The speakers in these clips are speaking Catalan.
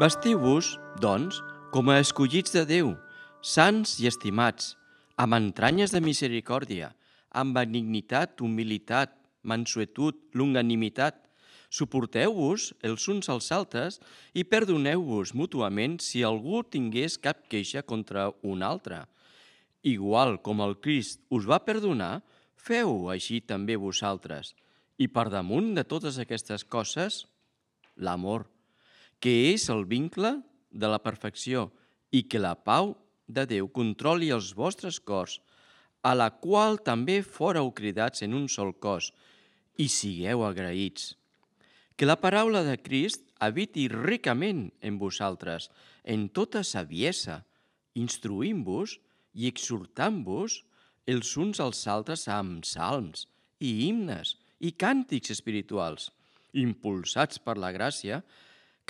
Vestiu-vos, doncs, com a escollits de Déu, sants i estimats, amb entranyes de misericòrdia, amb benignitat, humilitat, mansuetud, longanimitat. Suporteu-vos els uns als altres i perdoneu-vos mútuament si algú tingués cap queixa contra un altre. Igual com el Crist us va perdonar, feu així també vosaltres. I per damunt de totes aquestes coses, l'amor, que és el vincle de la perfecció i que la pau de Déu controli els vostres cors, a la qual també fóreu cridats en un sol cos, i sigueu agraïts. Que la paraula de Crist habiti ricament en vosaltres, en tota saviesa, instruint-vos i exhortant-vos els uns als altres amb salms i himnes i càntics espirituals. Impulsats per la gràcia,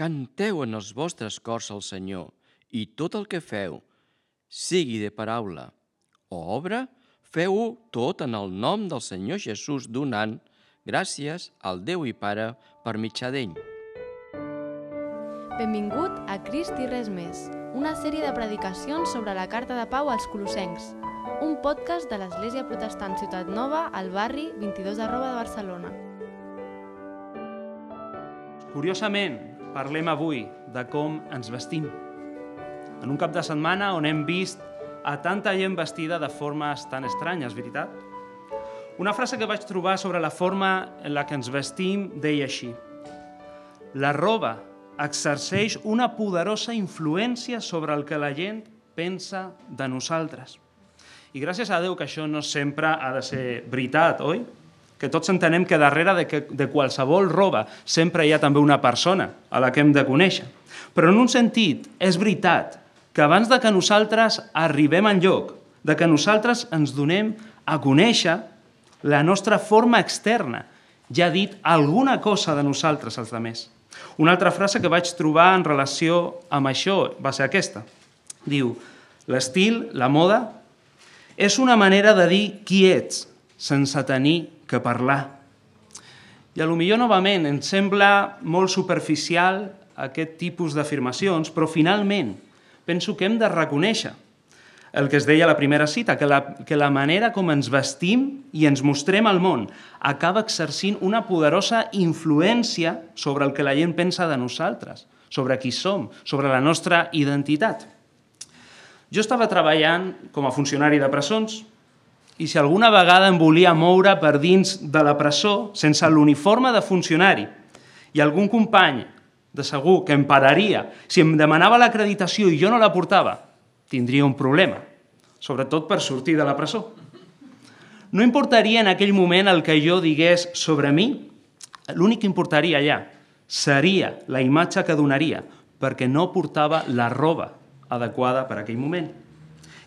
canteu en els vostres cors al Senyor i tot el que feu, sigui de paraula o obra, feu-ho tot en el nom del Senyor Jesús donant gràcies al Déu i Pare per mitjà d'ell. Benvingut a Crist i res més, una sèrie de predicacions sobre la Carta de Pau als Colossencs, un podcast de l'Església Protestant Ciutat Nova al barri 22 arroba de Barcelona. Curiosament, parlem avui de com ens vestim. En un cap de setmana on hem vist a tanta gent vestida de formes tan estranyes, veritat? Una frase que vaig trobar sobre la forma en la que ens vestim deia així. La roba exerceix una poderosa influència sobre el que la gent pensa de nosaltres. I gràcies a Déu que això no sempre ha de ser veritat, oi? Que tots entenem que darrere de, que, de qualsevol roba sempre hi ha també una persona a la que hem de conèixer. Però en un sentit, és veritat que abans de que nosaltres arribem en lloc, de que nosaltres ens donem a conèixer, la nostra forma externa ja ha dit alguna cosa de nosaltres als altres. Una altra frase que vaig trobar en relació amb això va ser aquesta. Diu, l'estil, la moda, és una manera de dir qui ets sense tenir que parlar. I a lo millor novament ens sembla molt superficial aquest tipus d'afirmacions, però finalment penso que hem de reconèixer el que es deia a la primera cita, que la, que la manera com ens vestim i ens mostrem al món acaba exercint una poderosa influència sobre el que la gent pensa de nosaltres, sobre qui som, sobre la nostra identitat. Jo estava treballant com a funcionari de presons i si alguna vegada em volia moure per dins de la presó sense l'uniforme de funcionari i algun company de segur que em pararia si em demanava l'acreditació i jo no la portava, tindria un problema, sobretot per sortir de la presó. No importaria en aquell moment el que jo digués sobre mi, l'únic que importaria allà seria la imatge que donaria, perquè no portava la roba adequada per aquell moment.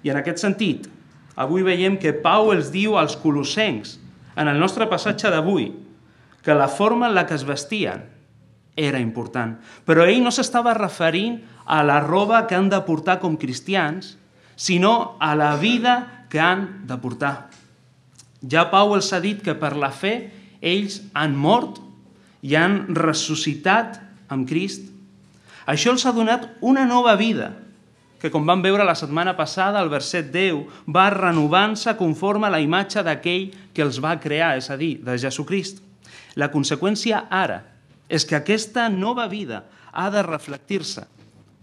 I en aquest sentit, avui veiem que Pau els diu als colossencs, en el nostre passatge d'avui, que la forma en la que es vestien era important. Però ell no s'estava referint a la roba que han de portar com cristians, sinó a la vida que han de portar. Ja Pau els ha dit que per la fe ells han mort i han ressuscitat amb Crist. Això els ha donat una nova vida, que com vam veure la setmana passada, el verset 10, va renovant-se conforme a la imatge d'aquell que els va crear, és a dir, de Jesucrist. La conseqüència ara és que aquesta nova vida ha de reflectir-se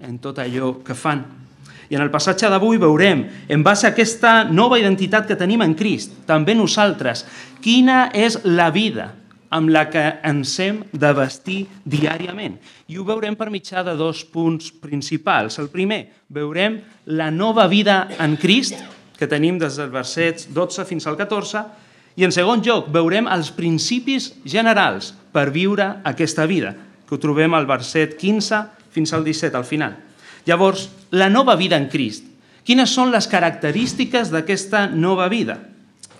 en tot allò que fan. I en el passatge d'avui veurem, en base a aquesta nova identitat que tenim en Crist, també nosaltres, quina és la vida amb la que ens hem de vestir diàriament. I ho veurem per mitjà de dos punts principals. El primer, veurem la nova vida en Crist, que tenim des dels versets 12 fins al 14, i en segon lloc, veurem els principis generals per viure aquesta vida, que ho trobem al verset 15 fins al 17, al final. Llavors, la nova vida en Crist. Quines són les característiques d'aquesta nova vida?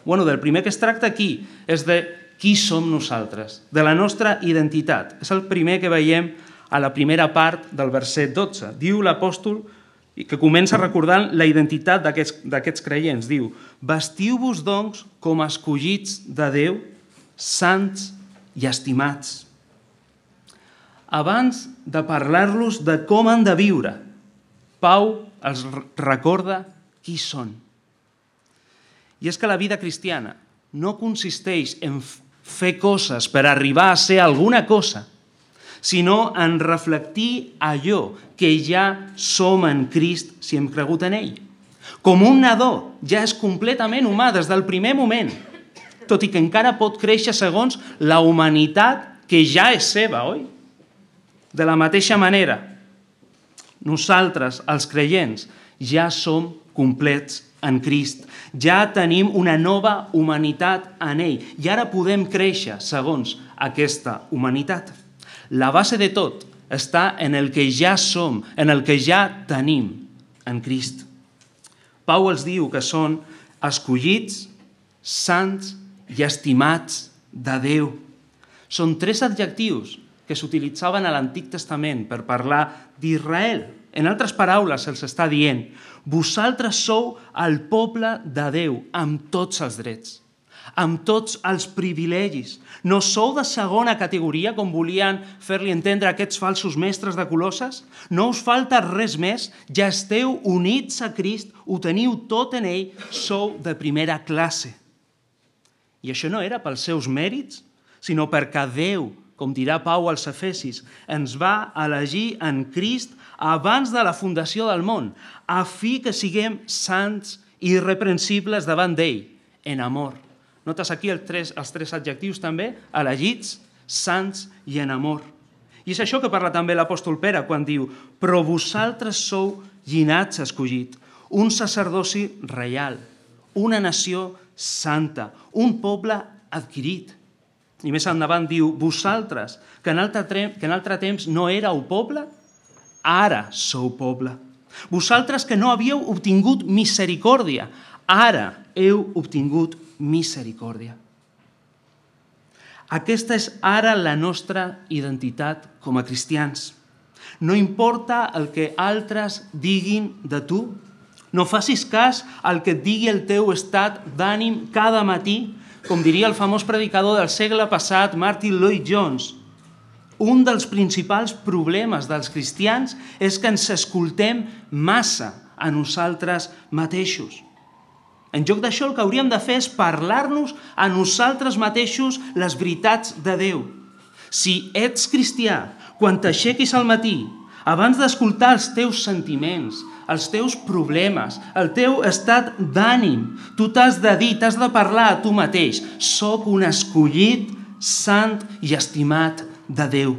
Bueno, del primer que es tracta aquí és de qui som nosaltres, de la nostra identitat. És el primer que veiem a la primera part del verset 12. Diu l'apòstol que comença recordant la identitat d'aquests creients. Diu, vestiu-vos, doncs, com escollits de Déu, sants i estimats. abans de parlar-los de com han de viure, Pau els recorda qui són. I és que la vida cristiana no consisteix en fer coses per arribar a ser alguna cosa, sinó en reflectir allò que ja som en Crist si hem cregut en ell. Com un nadó ja és completament humà des del primer moment, tot i que encara pot créixer segons la humanitat que ja és seva, oi? De la mateixa manera, nosaltres, els creients, ja som complets en Crist. Ja tenim una nova humanitat en ell i ara podem créixer segons aquesta humanitat. La base de tot està en el que ja som, en el que ja tenim en Crist. Pau els diu que són escollits, sants i estimats de Déu. Són tres adjectius que s'utilitzaven a l'Antic Testament per parlar d'Israel. En altres paraules, se'ls està dient vosaltres sou el poble de Déu amb tots els drets, amb tots els privilegis. No sou de segona categoria, com volien fer-li entendre aquests falsos mestres de Colosses? No us falta res més, ja esteu units a Crist, ho teniu tot en ell, sou de primera classe. I això no era pels seus mèrits, sinó perquè Déu, com dirà Pau als Efesis, ens va elegir en Crist abans de la fundació del món, a fi que siguem sants i irreprensibles davant d'ell, en amor. Notes aquí els tres, els tres adjectius també, elegits, sants i en amor. I és això que parla també l'apòstol Pere quan diu «Però vosaltres sou llinatge escollit, un sacerdoci reial, una nació santa, un poble adquirit, i més endavant diu, vosaltres, que en altre, que en altre temps no éreu poble, ara sou poble. Vosaltres que no havíeu obtingut misericòrdia, ara heu obtingut misericòrdia. Aquesta és ara la nostra identitat com a cristians. No importa el que altres diguin de tu, no facis cas al que et digui el teu estat d'ànim cada matí com diria el famós predicador del segle passat, Martin Lloyd Jones, un dels principals problemes dels cristians és que ens escoltem massa a nosaltres mateixos. En lloc d'això, el que hauríem de fer és parlar-nos a nosaltres mateixos les veritats de Déu. Si ets cristià, quan t'aixequis al matí, abans d'escoltar els teus sentiments, els teus problemes, el teu estat d'ànim. Tu t'has de dir, t'has de parlar a tu mateix. Soc un escollit, sant i estimat de Déu.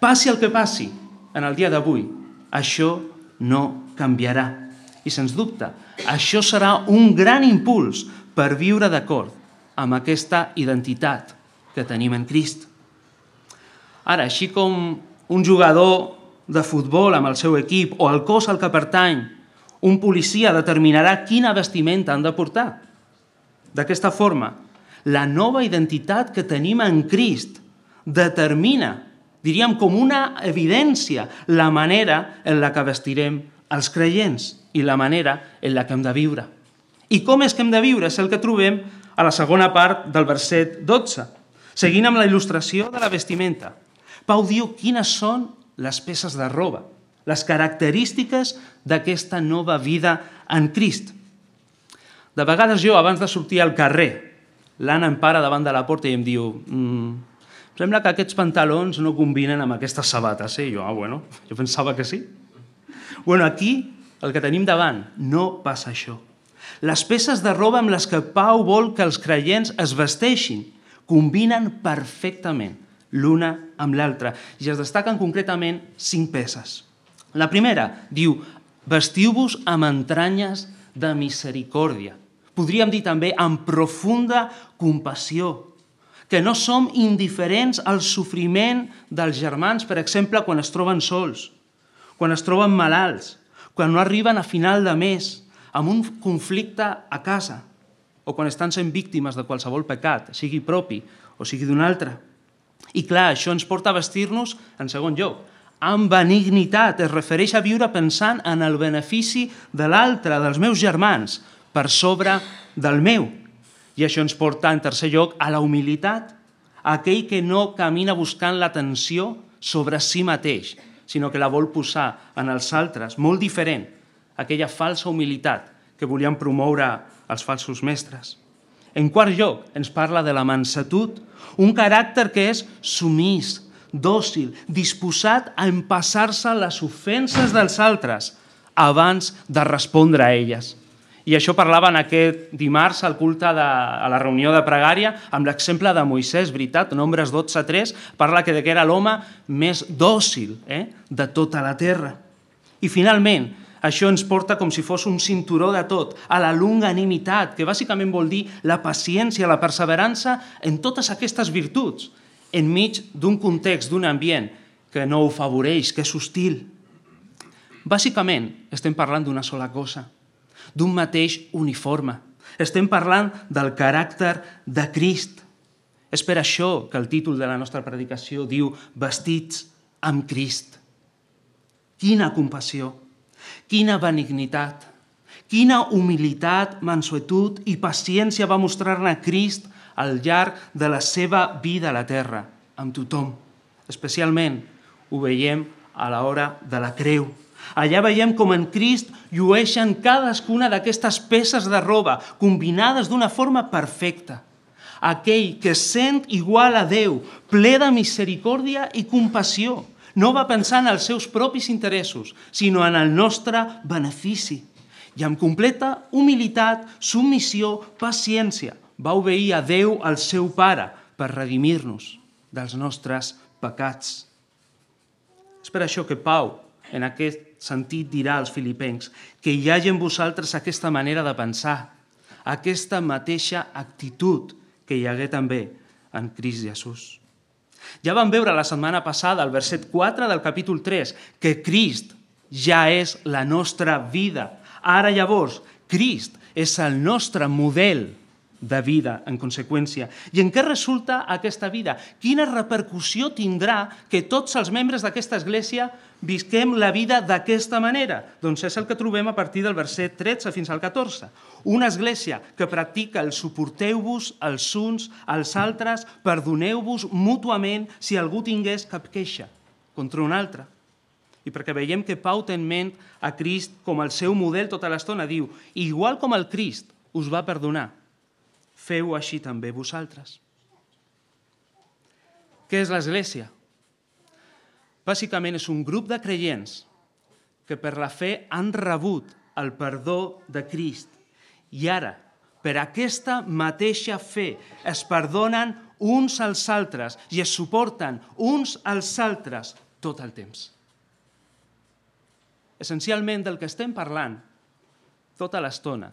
Passi el que passi en el dia d'avui, això no canviarà. I sens dubte, això serà un gran impuls per viure d'acord amb aquesta identitat que tenim en Crist. Ara, així com un jugador de futbol amb el seu equip o el cos al que pertany, un policia determinarà quina vestimenta han de portar. D'aquesta forma, la nova identitat que tenim en Crist determina, diríem com una evidència, la manera en la que vestirem els creients i la manera en la que hem de viure. I com és que hem de viure? És el que trobem a la segona part del verset 12. Seguint amb la il·lustració de la vestimenta. Pau diu quines són les peces de roba, les característiques d'aquesta nova vida en Crist. De vegades jo, abans de sortir al carrer, l'Anna em para davant de la porta i em diu mm, sembla que aquests pantalons no combinen amb aquestes sabates. Eh? I jo, ah, bueno, jo pensava que sí. Bueno, aquí, el que tenim davant, no passa això. Les peces de roba amb les que Pau vol que els creients es vesteixin combinen perfectament l'una amb l'altra. I es destaquen concretament cinc peces. La primera diu, vestiu-vos amb entranyes de misericòrdia. Podríem dir també amb profunda compassió, que no som indiferents al sofriment dels germans, per exemple, quan es troben sols, quan es troben malalts, quan no arriben a final de mes, amb un conflicte a casa, o quan estan sent víctimes de qualsevol pecat, sigui propi o sigui d'un altre. I clar, això ens porta a vestir-nos, en segon lloc, amb benignitat. Es refereix a viure pensant en el benefici de l'altre, dels meus germans, per sobre del meu. I això ens porta, en tercer lloc, a la humilitat. Aquell que no camina buscant l'atenció, sobre si mateix, sinó que la vol posar en els altres, molt diferent, aquella falsa humilitat que volien promoure els falsos mestres. En quart lloc, ens parla de la mansetud, un caràcter que és sumís, dòcil, disposat a empassar-se les ofenses dels altres abans de respondre a elles. I això parlaven aquest dimarts al culte de, a la reunió de pregària amb l'exemple de Moisès, veritat? Nombres 12.3 parla que, que era l'home més dòcil eh, de tota la terra. I finalment, això ens porta com si fos un cinturó de tot, a la longanimitat, que bàsicament vol dir la paciència, la perseverança en totes aquestes virtuts, enmig d'un context, d'un ambient que no ho favoreix, que és hostil. Bàsicament, estem parlant d'una sola cosa, d'un mateix uniforme. Estem parlant del caràcter de Crist. És per això que el títol de la nostra predicació diu Vestits amb Crist. Quina compassió, quina benignitat, quina humilitat, mansuetud i paciència va mostrar-ne Crist al llarg de la seva vida a la terra, amb tothom. Especialment ho veiem a l'hora de la creu, Allà veiem com en Crist llueixen cadascuna d'aquestes peces de roba, combinades d'una forma perfecta. Aquell que sent igual a Déu, ple de misericòrdia i compassió, no va pensar en els seus propis interessos, sinó en el nostre benefici. I amb completa humilitat, submissió, paciència, va obeir a Déu, el seu Pare, per redimir-nos dels nostres pecats. És per això que Pau, en aquest sentit dirà als filipencs que hi hagi en vosaltres aquesta manera de pensar, aquesta mateixa actitud que hi hagué també en Crist Jesús. Ja vam veure la setmana passada, al verset 4 del capítol 3, que Crist ja és la nostra vida. Ara llavors, Crist és el nostre model de vida, en conseqüència. I en què resulta aquesta vida? Quina repercussió tindrà que tots els membres d'aquesta església visquem la vida d'aquesta manera? Doncs és el que trobem a partir del verset 13 fins al 14. Una església que practica el suporteu-vos els uns als altres, perdoneu-vos mútuament si algú tingués cap queixa contra un altre. I perquè veiem que Pau té en ment a Crist com el seu model tota l'estona, diu, igual com el Crist us va perdonar, feu així també vosaltres. Què és l'Església? Bàsicament és un grup de creients que per la fe han rebut el perdó de Crist i ara, per aquesta mateixa fe, es perdonen uns als altres i es suporten uns als altres tot el temps. Essencialment del que estem parlant tota l'estona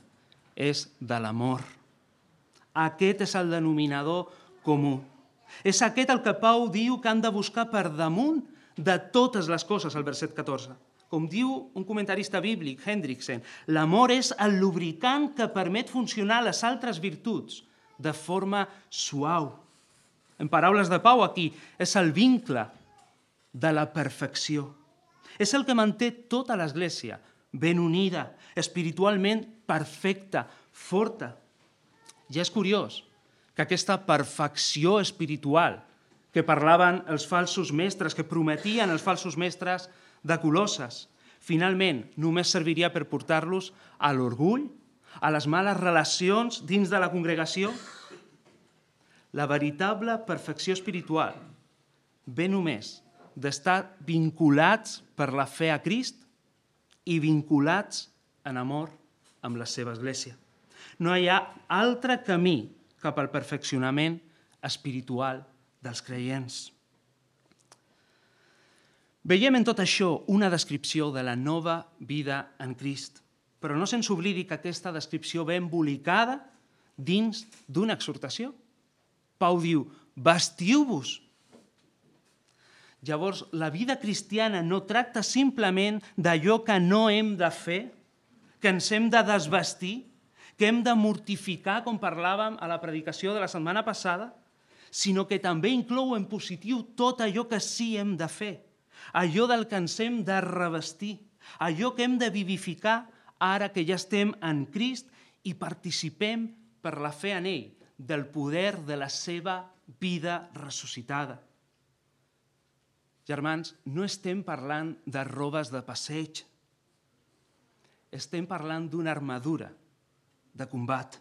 és de l'amor. Aquest és el denominador comú. És aquest el que Pau diu que han de buscar per damunt de totes les coses, al verset 14. Com diu un comentarista bíblic, Hendrickson, l'amor és el lubricant que permet funcionar les altres virtuts de forma suau. En paraules de Pau aquí, és el vincle de la perfecció. És el que manté tota l'Església ben unida, espiritualment perfecta, forta. Ja és curiós que aquesta perfecció espiritual que parlaven els falsos mestres, que prometien els falsos mestres de Colosses, finalment només serviria per portar-los a l'orgull, a les males relacions dins de la congregació? La veritable perfecció espiritual ve només d'estar vinculats per la fe a Crist i vinculats en amor amb la seva església. No hi ha altre camí cap al perfeccionament espiritual dels creients. Veiem en tot això una descripció de la nova vida en Crist, però no se'ns oblidi que aquesta descripció ve embolicada dins d'una exhortació. Pau diu, vestiu-vos. Llavors, la vida cristiana no tracta simplement d'allò que no hem de fer, que ens hem de desvestir, que hem de mortificar, com parlàvem a la predicació de la setmana passada, sinó que també inclou en positiu tot allò que sí hem de fer, allò del que ens hem de revestir, allò que hem de vivificar ara que ja estem en Crist i participem per la fe en ell, del poder de la seva vida ressuscitada. germans, no estem parlant de robes de passeig. Estem parlant d'una armadura de combat.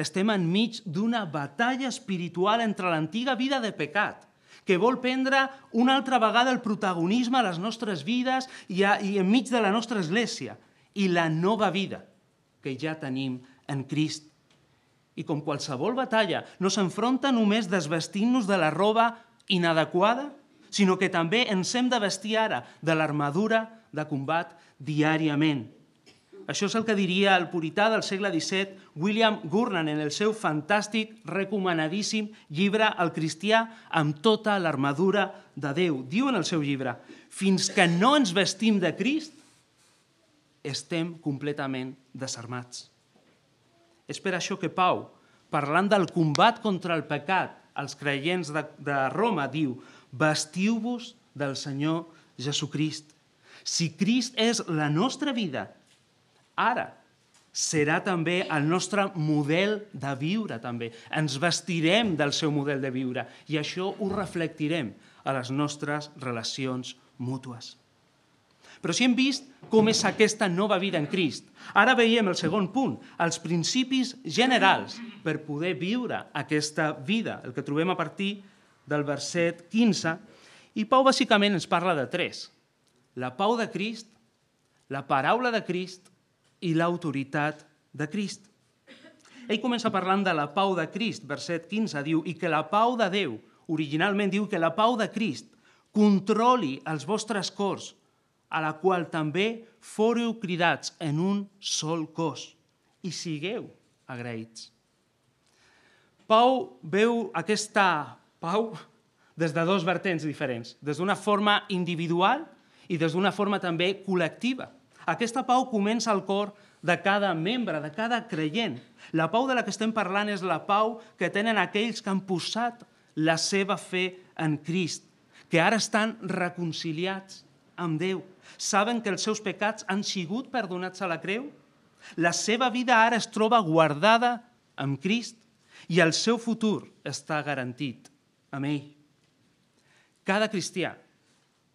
Estem enmig d'una batalla espiritual entre l'antiga vida de pecat, que vol prendre una altra vegada el protagonisme a les nostres vides i, a, i enmig de la nostra església, i la nova vida que ja tenim en Crist. I com qualsevol batalla, no s'enfronta només desvestint-nos de la roba inadequada, sinó que també ens hem de vestir ara de l'armadura de combat diàriament. Això és el que diria el purità del segle XVII, William Gurnan, en el seu fantàstic, recomanadíssim llibre El cristià amb tota l'armadura de Déu. Diu en el seu llibre, fins que no ens vestim de Crist, estem completament desarmats. És per això que Pau, parlant del combat contra el pecat als creients de, de Roma, diu vestiu-vos del Senyor Jesucrist. Si Crist és la nostra vida ara serà també el nostre model de viure també. Ens vestirem del seu model de viure i això ho reflectirem a les nostres relacions mútues. Però si hem vist com és aquesta nova vida en Crist, ara veiem el segon punt, els principis generals per poder viure aquesta vida, el que trobem a partir del verset 15, i Pau bàsicament ens parla de tres. La pau de Crist, la paraula de Crist i l'autoritat de Crist. Ell comença parlant de la pau de Crist, verset 15, diu, i que la pau de Déu, originalment diu que la pau de Crist controli els vostres cors, a la qual també foreu cridats en un sol cos, i sigueu agraïts. Pau veu aquesta pau des de dos vertents diferents, des d'una forma individual i des d'una forma també col·lectiva. Aquesta pau comença al cor de cada membre, de cada creient. La pau de la que estem parlant és la pau que tenen aquells que han posat la seva fe en Crist, que ara estan reconciliats amb Déu. Saben que els seus pecats han sigut perdonats a la creu? La seva vida ara es troba guardada amb Crist i el seu futur està garantit amb ell. Cada cristià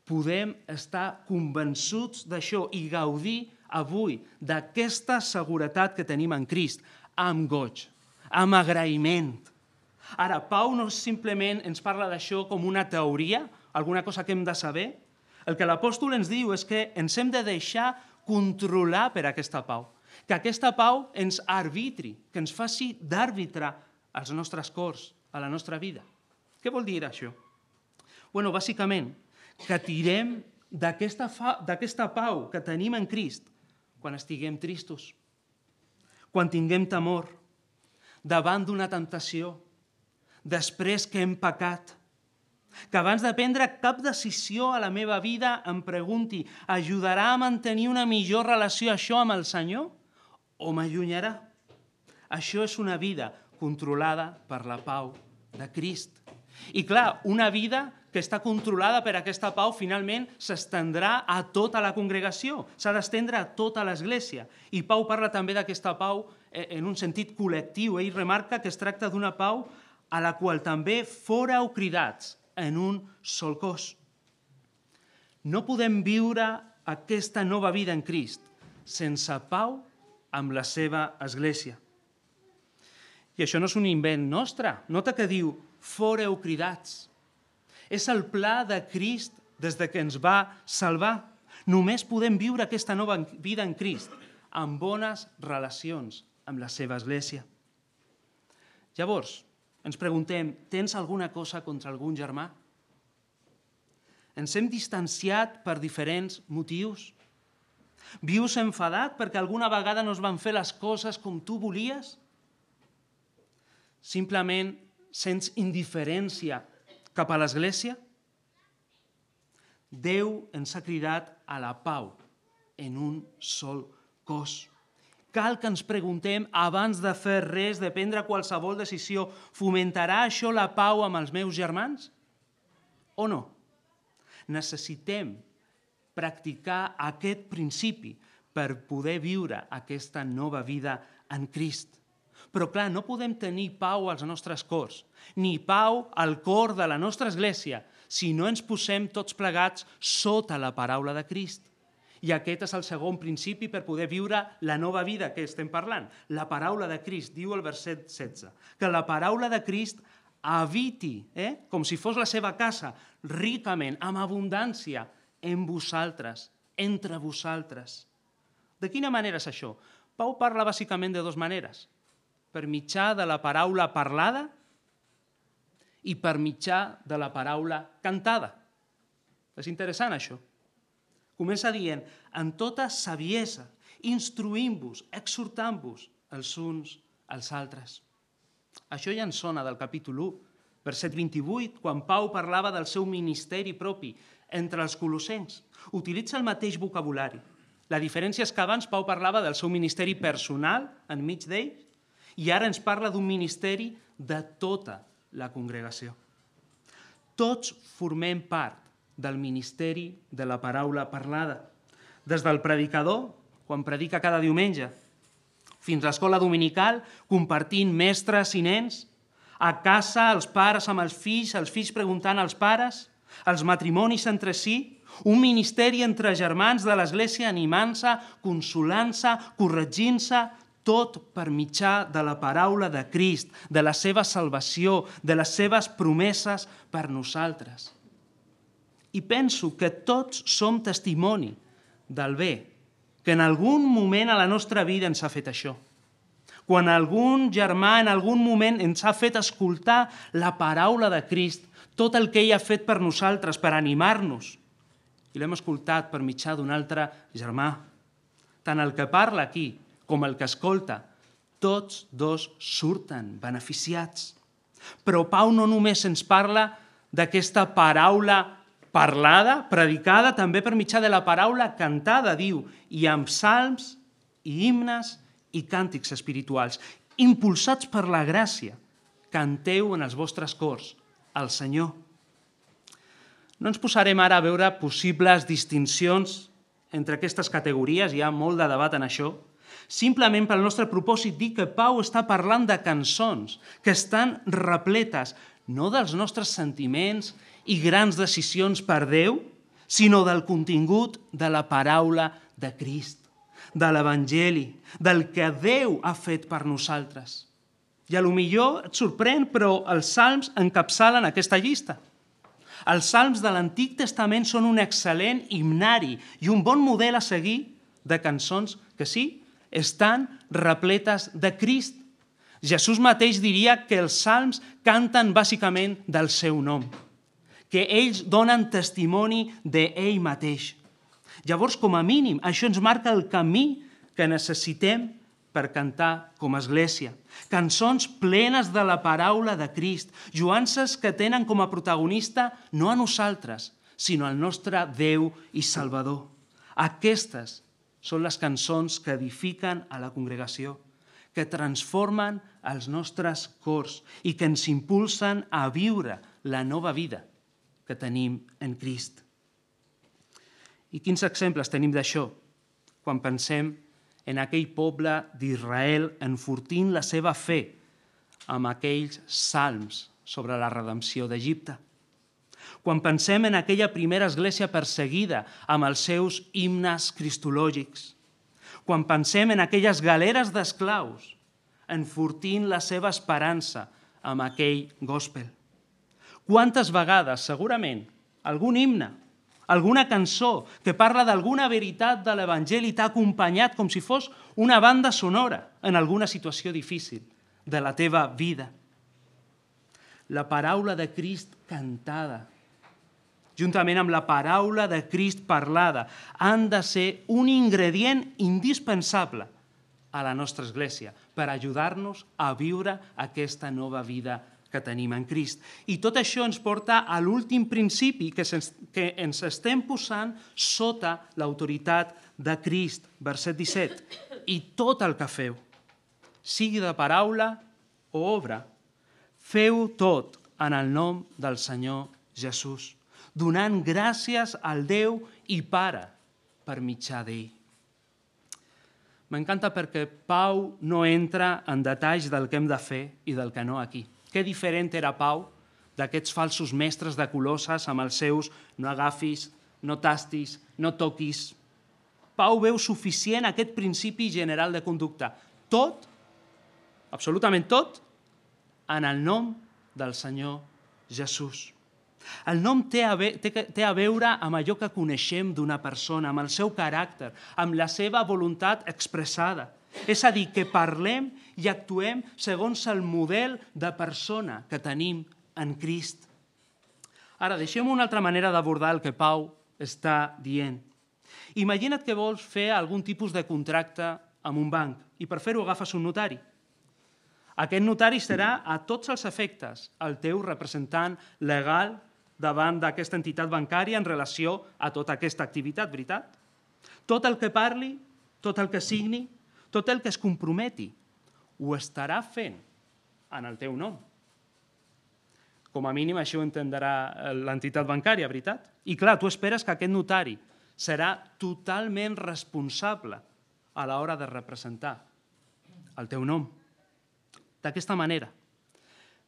podem estar convençuts d'això i gaudir avui d'aquesta seguretat que tenim en Crist, amb goig, amb agraïment. Ara, Pau no simplement ens parla d'això com una teoria, alguna cosa que hem de saber. El que l'apòstol ens diu és que ens hem de deixar controlar per aquesta pau. Que aquesta pau ens arbitri, que ens faci d'àrbitre als nostres cors, a la nostra vida. Què vol dir això? bueno, bàsicament, que tirem d'aquesta pau que tenim en Crist quan estiguem tristos, quan tinguem temor, davant d'una tentació, després que hem pecat, que abans de prendre cap decisió a la meva vida em pregunti ajudarà a mantenir una millor relació això amb el Senyor o m'allunyarà? Això és una vida controlada per la pau de Crist. I clar, una vida que està controlada per aquesta pau, finalment s'estendrà a tota la congregació, s'ha d'estendre a tota l'Església. I Pau parla també d'aquesta pau eh, en un sentit col·lectiu. Ell remarca que es tracta d'una pau a la qual també fóreu cridats en un sol cos. No podem viure aquesta nova vida en Crist sense pau amb la seva Església. I això no és un invent nostre. Nota que diu, fóreu cridats. És el pla de Crist des de que ens va salvar. Només podem viure aquesta nova vida en Crist amb bones relacions amb la seva església. Llavors, ens preguntem, tens alguna cosa contra algun germà? Ens hem distanciat per diferents motius? Vius enfadat perquè alguna vegada no es van fer les coses com tu volies? Simplement sents indiferència cap a l'Església? Déu ens ha cridat a la pau en un sol cos. Cal que ens preguntem, abans de fer res, de prendre qualsevol decisió, fomentarà això la pau amb els meus germans? O no? Necessitem practicar aquest principi per poder viure aquesta nova vida en Crist. Però, clar, no podem tenir pau als nostres cors, ni pau al cor de la nostra església, si no ens posem tots plegats sota la paraula de Crist. I aquest és el segon principi per poder viure la nova vida que estem parlant. La paraula de Crist, diu el verset 16, que la paraula de Crist habiti, eh? com si fos la seva casa, ricament, amb abundància, en vosaltres, entre vosaltres. De quina manera és això? Pau parla bàsicament de dues maneres. Per mitjà de la paraula parlada i per mitjà de la paraula cantada. És interessant això. Comença dient, en tota saviesa, instruïm-vos, exhortant-vos els uns als altres. Això ja ens sona del capítol 1, verset 28, quan Pau parlava del seu ministeri propi entre els colossencs. Utilitza el mateix vocabulari, la diferència és que abans Pau parlava del seu ministeri personal enmig d'ells i ara ens parla d'un ministeri de tota la congregació. Tots formem part del ministeri de la paraula parlada, des del predicador, quan predica cada diumenge, fins a l'escola dominical, compartint mestres i nens, a casa, els pares amb els fills, els fills preguntant als pares, els matrimonis entre si, un ministeri entre germans de l'Església animant-se, consolant-se, corregint-se, tot per mitjà de la paraula de Crist, de la seva salvació, de les seves promeses per nosaltres. I penso que tots som testimoni del bé, que en algun moment a la nostra vida ens ha fet això. Quan algun germà en algun moment ens ha fet escoltar la paraula de Crist, tot el que ell ha fet per nosaltres, per animar-nos, i l'hem escoltat per mitjà d'un altre germà. Tant el que parla aquí com el que escolta, tots dos surten beneficiats. Però Pau no només ens parla d'aquesta paraula parlada, predicada, també per mitjà de la paraula cantada, diu, i amb salms i himnes i càntics espirituals, impulsats per la gràcia, canteu en els vostres cors al Senyor. No ens posarem ara a veure possibles distincions entre aquestes categories, hi ha molt de debat en això, simplement pel nostre propòsit dir que Pau està parlant de cançons que estan repletes no dels nostres sentiments i grans decisions per Déu, sinó del contingut de la paraula de Crist, de l'Evangeli, del que Déu ha fet per nosaltres. I a lo millor et sorprèn, però els salms encapçalen aquesta llista. Els salms de l'Antic Testament són un excel·lent himnari i un bon model a seguir de cançons que sí, estan repletes de Crist. Jesús mateix diria que els salms canten bàsicament del seu nom, que ells donen testimoni d'ell mateix. Llavors, com a mínim, això ens marca el camí que necessitem per cantar com a església. Cançons plenes de la paraula de Crist, joances que tenen com a protagonista no a nosaltres, sinó al nostre Déu i Salvador. Aquestes són les cançons que edifiquen a la congregació, que transformen els nostres cors i que ens impulsen a viure la nova vida que tenim en Crist. I quins exemples tenim d'això quan pensem en aquell poble d'Israel enfortint la seva fe amb aquells salms sobre la redempció d'Egipte. Quan pensem en aquella primera església perseguida amb els seus himnes cristològics, quan pensem en aquelles galeres d'esclaus enfortint la seva esperança amb aquell gospel. Quantes vegades, segurament, algun himne alguna cançó que parla d'alguna veritat de l'Evangeli t'ha acompanyat com si fos una banda sonora en alguna situació difícil de la teva vida. La paraula de Crist cantada, juntament amb la paraula de Crist parlada, han de ser un ingredient indispensable a la nostra església per ajudar-nos a viure aquesta nova vida que tenim en Crist. I tot això ens porta a l'últim principi que, que ens estem posant sota l'autoritat de Crist, verset 17. I tot el que feu, sigui de paraula o obra, feu tot en el nom del Senyor Jesús, donant gràcies al Déu i Pare per mitjà d'ell. M'encanta perquè Pau no entra en detalls del que hem de fer i del que no aquí. Què diferent era Pau d'aquests falsos mestres de Colosses amb els seus no agafis, no tastis, no toquis. Pau veu suficient aquest principi general de conducta. Tot, absolutament tot, en el nom del Senyor Jesús. El nom té a, té a veure amb allò que coneixem d'una persona, amb el seu caràcter, amb la seva voluntat expressada. És a dir, que parlem i actuem segons el model de persona que tenim en Crist. Ara, deixem una altra manera d'abordar el que Pau està dient. Imagina't que vols fer algun tipus de contracte amb un banc i per fer-ho agafes un notari. Aquest notari serà a tots els efectes el teu representant legal davant d'aquesta entitat bancària en relació a tota aquesta activitat, veritat? Tot el que parli, tot el que signi, tot el que es comprometi, ho estarà fent en el teu nom. Com a mínim això ho entendrà eh, l'entitat bancària, veritat? I clar, tu esperes que aquest notari serà totalment responsable a l'hora de representar el teu nom. D'aquesta manera,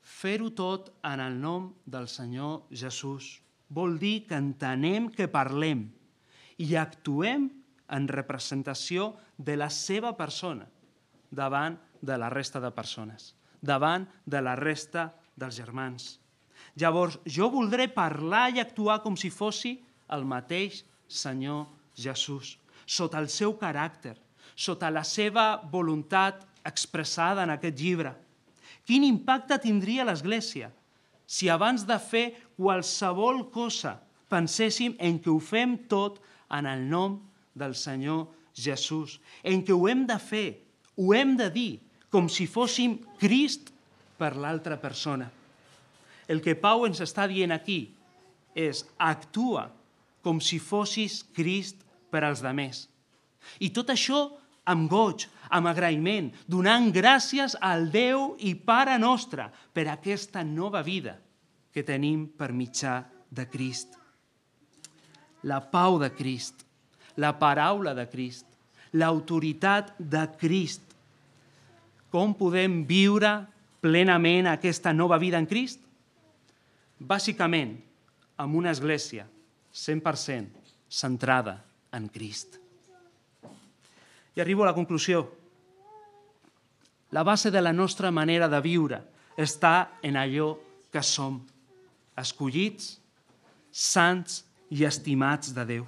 Fer-ho tot en el nom del Senyor Jesús vol dir que entenem que parlem i actuem en representació de la seva persona davant de la resta de persones, davant de la resta dels germans. Llavors, jo voldré parlar i actuar com si fossi el mateix Senyor Jesús, sota el seu caràcter, sota la seva voluntat expressada en aquest llibre, Quin impacte tindria l'Església si abans de fer qualsevol cosa penséssim en que ho fem tot en el nom del Senyor Jesús, en que ho hem de fer, ho hem de dir, com si fóssim Crist per l'altra persona. El que Pau ens està dient aquí és actua com si fossis Crist per als demés. I tot això amb goig, amb agraïment, donant gràcies al Déu i Pare nostre per aquesta nova vida que tenim per mitjà de Crist. La pau de Crist, la paraula de Crist, l'autoritat de Crist. Com podem viure plenament aquesta nova vida en Crist? Bàsicament, amb una església 100% centrada en Crist. I arribo a la conclusió. La base de la nostra manera de viure està en allò que som, escollits, sants i estimats de Déu.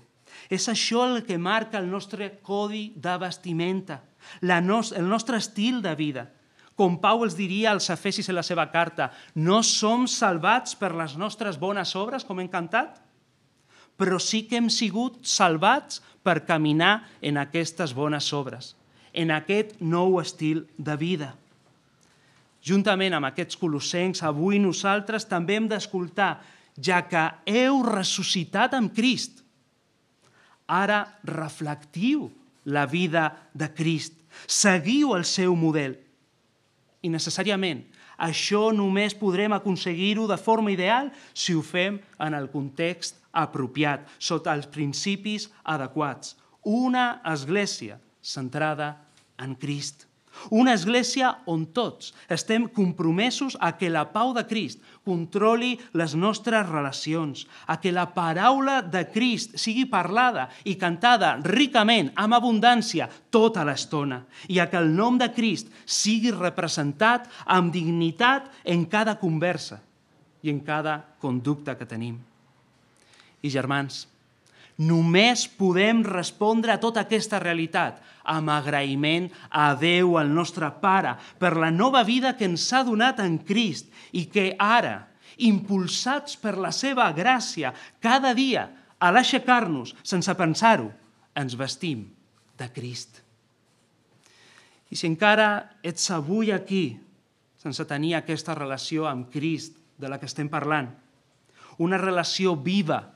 És això el que marca el nostre codi de vestimenta, la nos el nostre estil de vida. Com Pau els diria als Efesis en la seva carta, no som salvats per les nostres bones obres, com hem cantat, però sí que hem sigut salvats per caminar en aquestes bones obres, en aquest nou estil de vida. Juntament amb aquests colossencs, avui nosaltres també hem d'escoltar, ja que heu ressuscitat amb Crist. Ara reflectiu la vida de Crist, seguiu el seu model. I necessàriament això només podrem aconseguir-ho de forma ideal si ho fem en el context apropiat, sota els principis adequats. Una església centrada en Crist. Una església on tots estem compromesos a que la pau de Crist controli les nostres relacions, a que la paraula de Crist sigui parlada i cantada ricament, amb abundància, tota l'estona, i a que el nom de Crist sigui representat amb dignitat en cada conversa i en cada conducta que tenim. I germans, Només podem respondre a tota aquesta realitat amb agraïment a Déu, el nostre Pare, per la nova vida que ens ha donat en Crist i que ara, impulsats per la seva gràcia, cada dia, a l'aixecar-nos, sense pensar-ho, ens vestim de Crist. I si encara ets avui aquí, sense tenir aquesta relació amb Crist de la que estem parlant, una relació viva,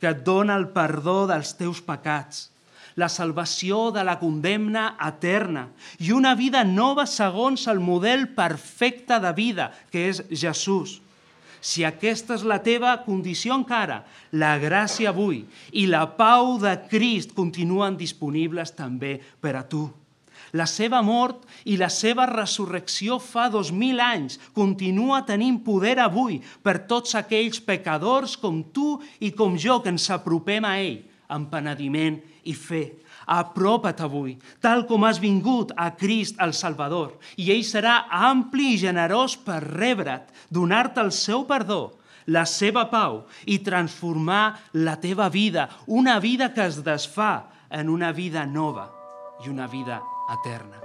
que et dona el perdó dels teus pecats, la salvació de la condemna eterna i una vida nova segons el model perfecte de vida, que és Jesús. Si aquesta és la teva condició encara, la gràcia avui i la pau de Crist continuen disponibles també per a tu. La seva mort i la seva resurrecció fa dos mil anys continua tenint poder avui per tots aquells pecadors com tu i com jo que ens apropem a ell amb penediment i fe. Apropa't avui, tal com has vingut a Crist el Salvador, i ell serà ampli i generós per rebre't, donar-te el seu perdó, la seva pau i transformar la teva vida, una vida que es desfà en una vida nova i una vida eterna.